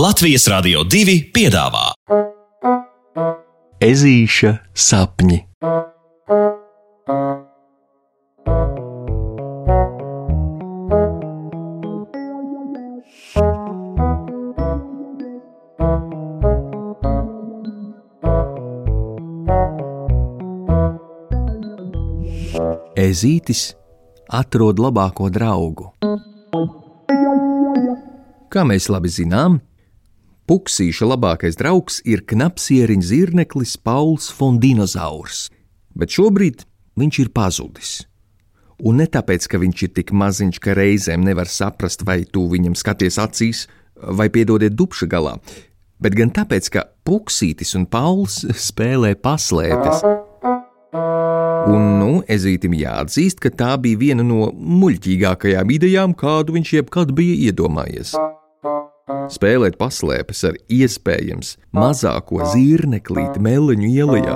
Latvijas Rādio 2 piedāvā Ezīša sapņi. Ezītis atrod labāko draugu. Kā mēs labi zinām, Puksīša labākais draugs ir knapsieriņa zirneklis Pauls Fondinozaurs, bet šobrīd viņš ir pazudis. Un ne tāpēc, ka viņš ir tik maziņš, ka reizēm nevar saprast, vai tu viņam skaties acīs, vai piedodiet dubša galā, bet gan tāpēc, ka Puksītis un Pauls spēlē paslēpes. Un, nu, ezītim jāatzīst, ka tā bija viena no muļķīgākajām idejām, kādu viņš jebkad bija iedomājies. Spēlēt paslēpes ar iespējams mazāko zirneklīti meleņu ielā.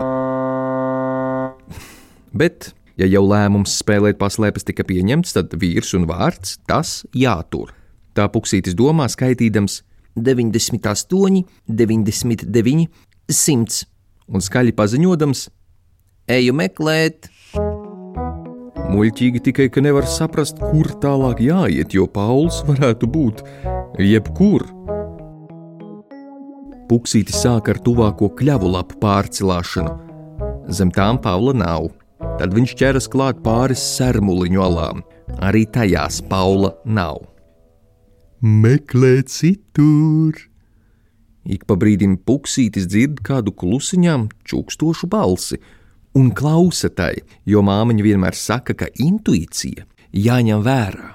Bet, ja jau lēmums spēlēt paslēpes tika pieņemts, tad vīrs un vārds tas jātur. Tā puksītis domā, skaitīdams 98, 99, 100 un skaļi paziņodams: Eju meklēt! Muļķīgi tikai, ka nevar saprast, kur tālāk jāiet, jo Pauls varētu būt jebkur. Puksītis sāk ar tuvāko kļavu lapu pārcilāšanu. Zem tām Pāvila nav. Tad viņš ķeras klāt pāris sermuliņu alām. Arī tajās Paula nav. Meklē citur! Ik pa brīdim puksītis dzird kādu klusiņām čukstošu balsi un klausa tai, jo māmiņa vienmēr saka, ka intuīcija jāņem vērā.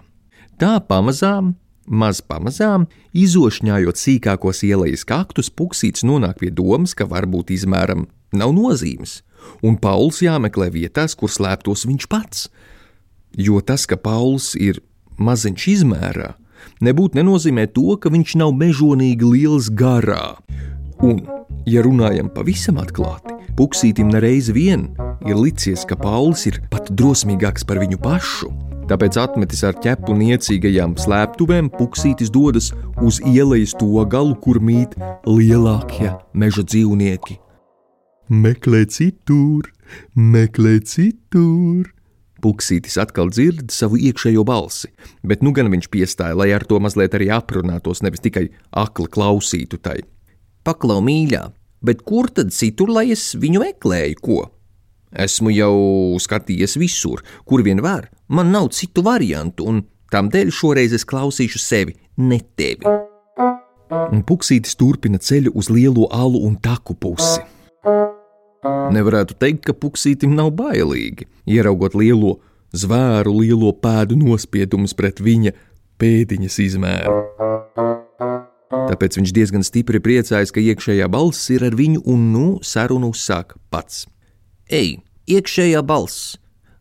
Tā pamazām, maz pamazām, izošņājot sīkākos ielas kaktus, puksīts nonāk pie domas, ka varbūt izmēram nav nozīmes, un Pauls jāmeklē vietās, kur slēptos viņš pats. Jo tas, ka Pauls ir maziņš izmērā, nebūtu nenozīmē to, ka viņš nav mežonīgi liels garā. Un, ja runājam pavisam atklāti, Puksītim nereiz vien ir licies, ka Pauls ir pat drosmīgāks par viņu pašu. Tāpēc atmetis ar ķepu niecīgajām slēptuvēm, Puksītis dodas uz ielas to galu, kur mīt lielākie meža dzīvnieki. Meklē citur, meklē citur! Puksītis atkal dzird savu iekšējo balsi, bet nu gan viņš piestāja, lai ar to mazliet arī aprunātos, nevis tikai akli klausītu tai. Paklau mīļā, bet kur tad citur, lai es viņu meklēju, ko? Esmu jau skatījies visur, kur vien var, man nav citu variantu, un tam dēļ šoreiz es klausīšu sevi, ne tevi. Un puksītis turpina ceļu uz lielo alu un taku pusi. Nevarētu teikt, ka puksītim nav bailīgi, ieraugot lielo zvēru, lielo pēdu nospiedumus pret viņa pēdiņas izmēru. Tāpēc viņš diezgan stipri priecājas, ka iekšējā balss ir ar viņu un nu sarunu uzsāk pats. Ej, iekšējā balss!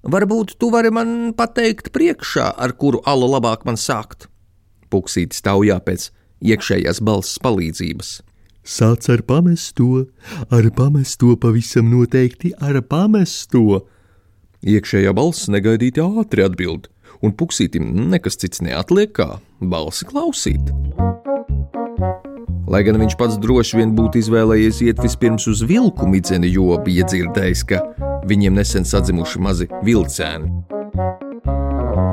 Varbūt tu vari man pateikt priekšā, ar kuru alu labāk man sākt? Puksītis taujā pēc iekšējās balss palīdzības. Sāc ar pamesto, ar pamesto pavisam noteikti ar pamesto. Iekšējā balss negaidīti ātri atbild, un puksītim nekas cits neatliek kā balsi klausīt. Lai gan viņš pats droši vien būtu izvēlējies iet vispirms uz vilku midzeni, jo bija dzirdējis, ka viņiem nesen sadzimuši mazi vilcēni.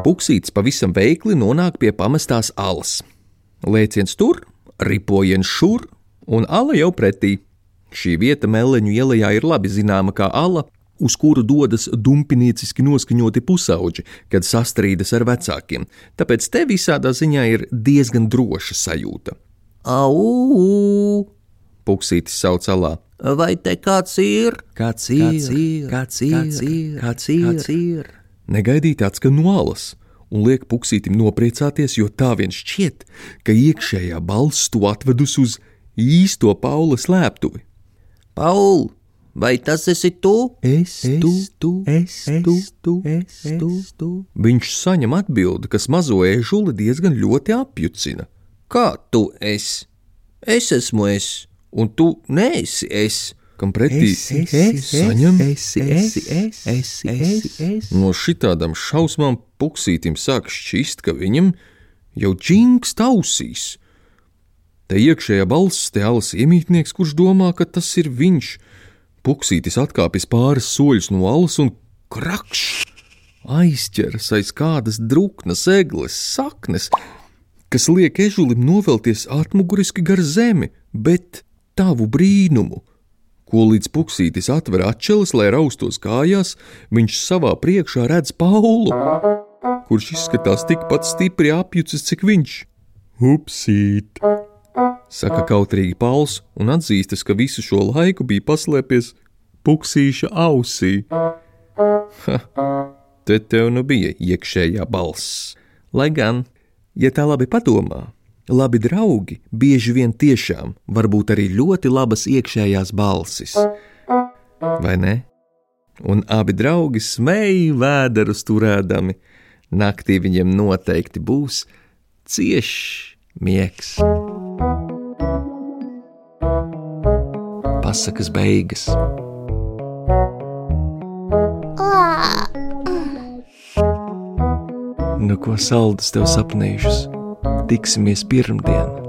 Puksītis pavisam veikli nonāk pie pamestās alas. Lēciens tur, ripojiens šur, un ala jau pretī. Šī vieta Meleņu ielā ir labi zināma kā ala, uz kuru dodas dumpinieciski noskaņoti pusauģi, kad sastrīdas ar vecākiem, tāpēc te visādā ziņā ir diezgan droša sajūta. Au! Puksītis sauc alā. Vai te kāds ir? Kāds ir? Kāds ir? Kāds ir? Kāds ir? Kāds ir? Kāds ir? Negaidīti atskan no alas un liek puksītim nopriecāties, jo tā vien šķiet, ka iekšējā balss to atvedus uz īsto Paula slēptuvi. Paul, vai tas esi tu? Es, es tu, tu, es, es tu, tu, es, tu, tu. Viņš saņem atbildi, kas mazo ežuli diezgan ļoti apjucina. Kā tu esi? Es esmu es, un tu neesi es. Kam pretī saņem no šitādām šausmām puksītim sāk šķist, ka viņam jau džings tausīs. Te iekšējā balss, te alas iemītnieks, kurš domā, ka tas ir viņš. Puksītis atkāpjas pāris soļus no alas un krakšs! Aizķeras aiz kādas druknas, egles, saknes, kas liek ežulim novelties atmuguriski gar zemi, bet tavu brīnumu, ko līdz puksītis atver atšķeles, lai raustos kājās, viņš savā priekšā redz Paulu, kurš izskatās tikpat stipri apjucis, cik viņš. Upsīt! Saka kautrīgi Pauls un atzīstas, ka visu šo laiku bija paslēpies puksīša ausī. Ha, te tev nu bija iekšējā balss. Lai gan, ja tā labi padomā, labi draugi bieži vien tiešām var būt arī ļoti labas iekšējās balsis. Vai ne? Un abi draugi smēja vēderus turēdami. Naktī viņiem noteikti būs ciešs miegs. Pasakas beigas. Nu, ko saldus tev sapnījušas? Tiksimies pirmdien!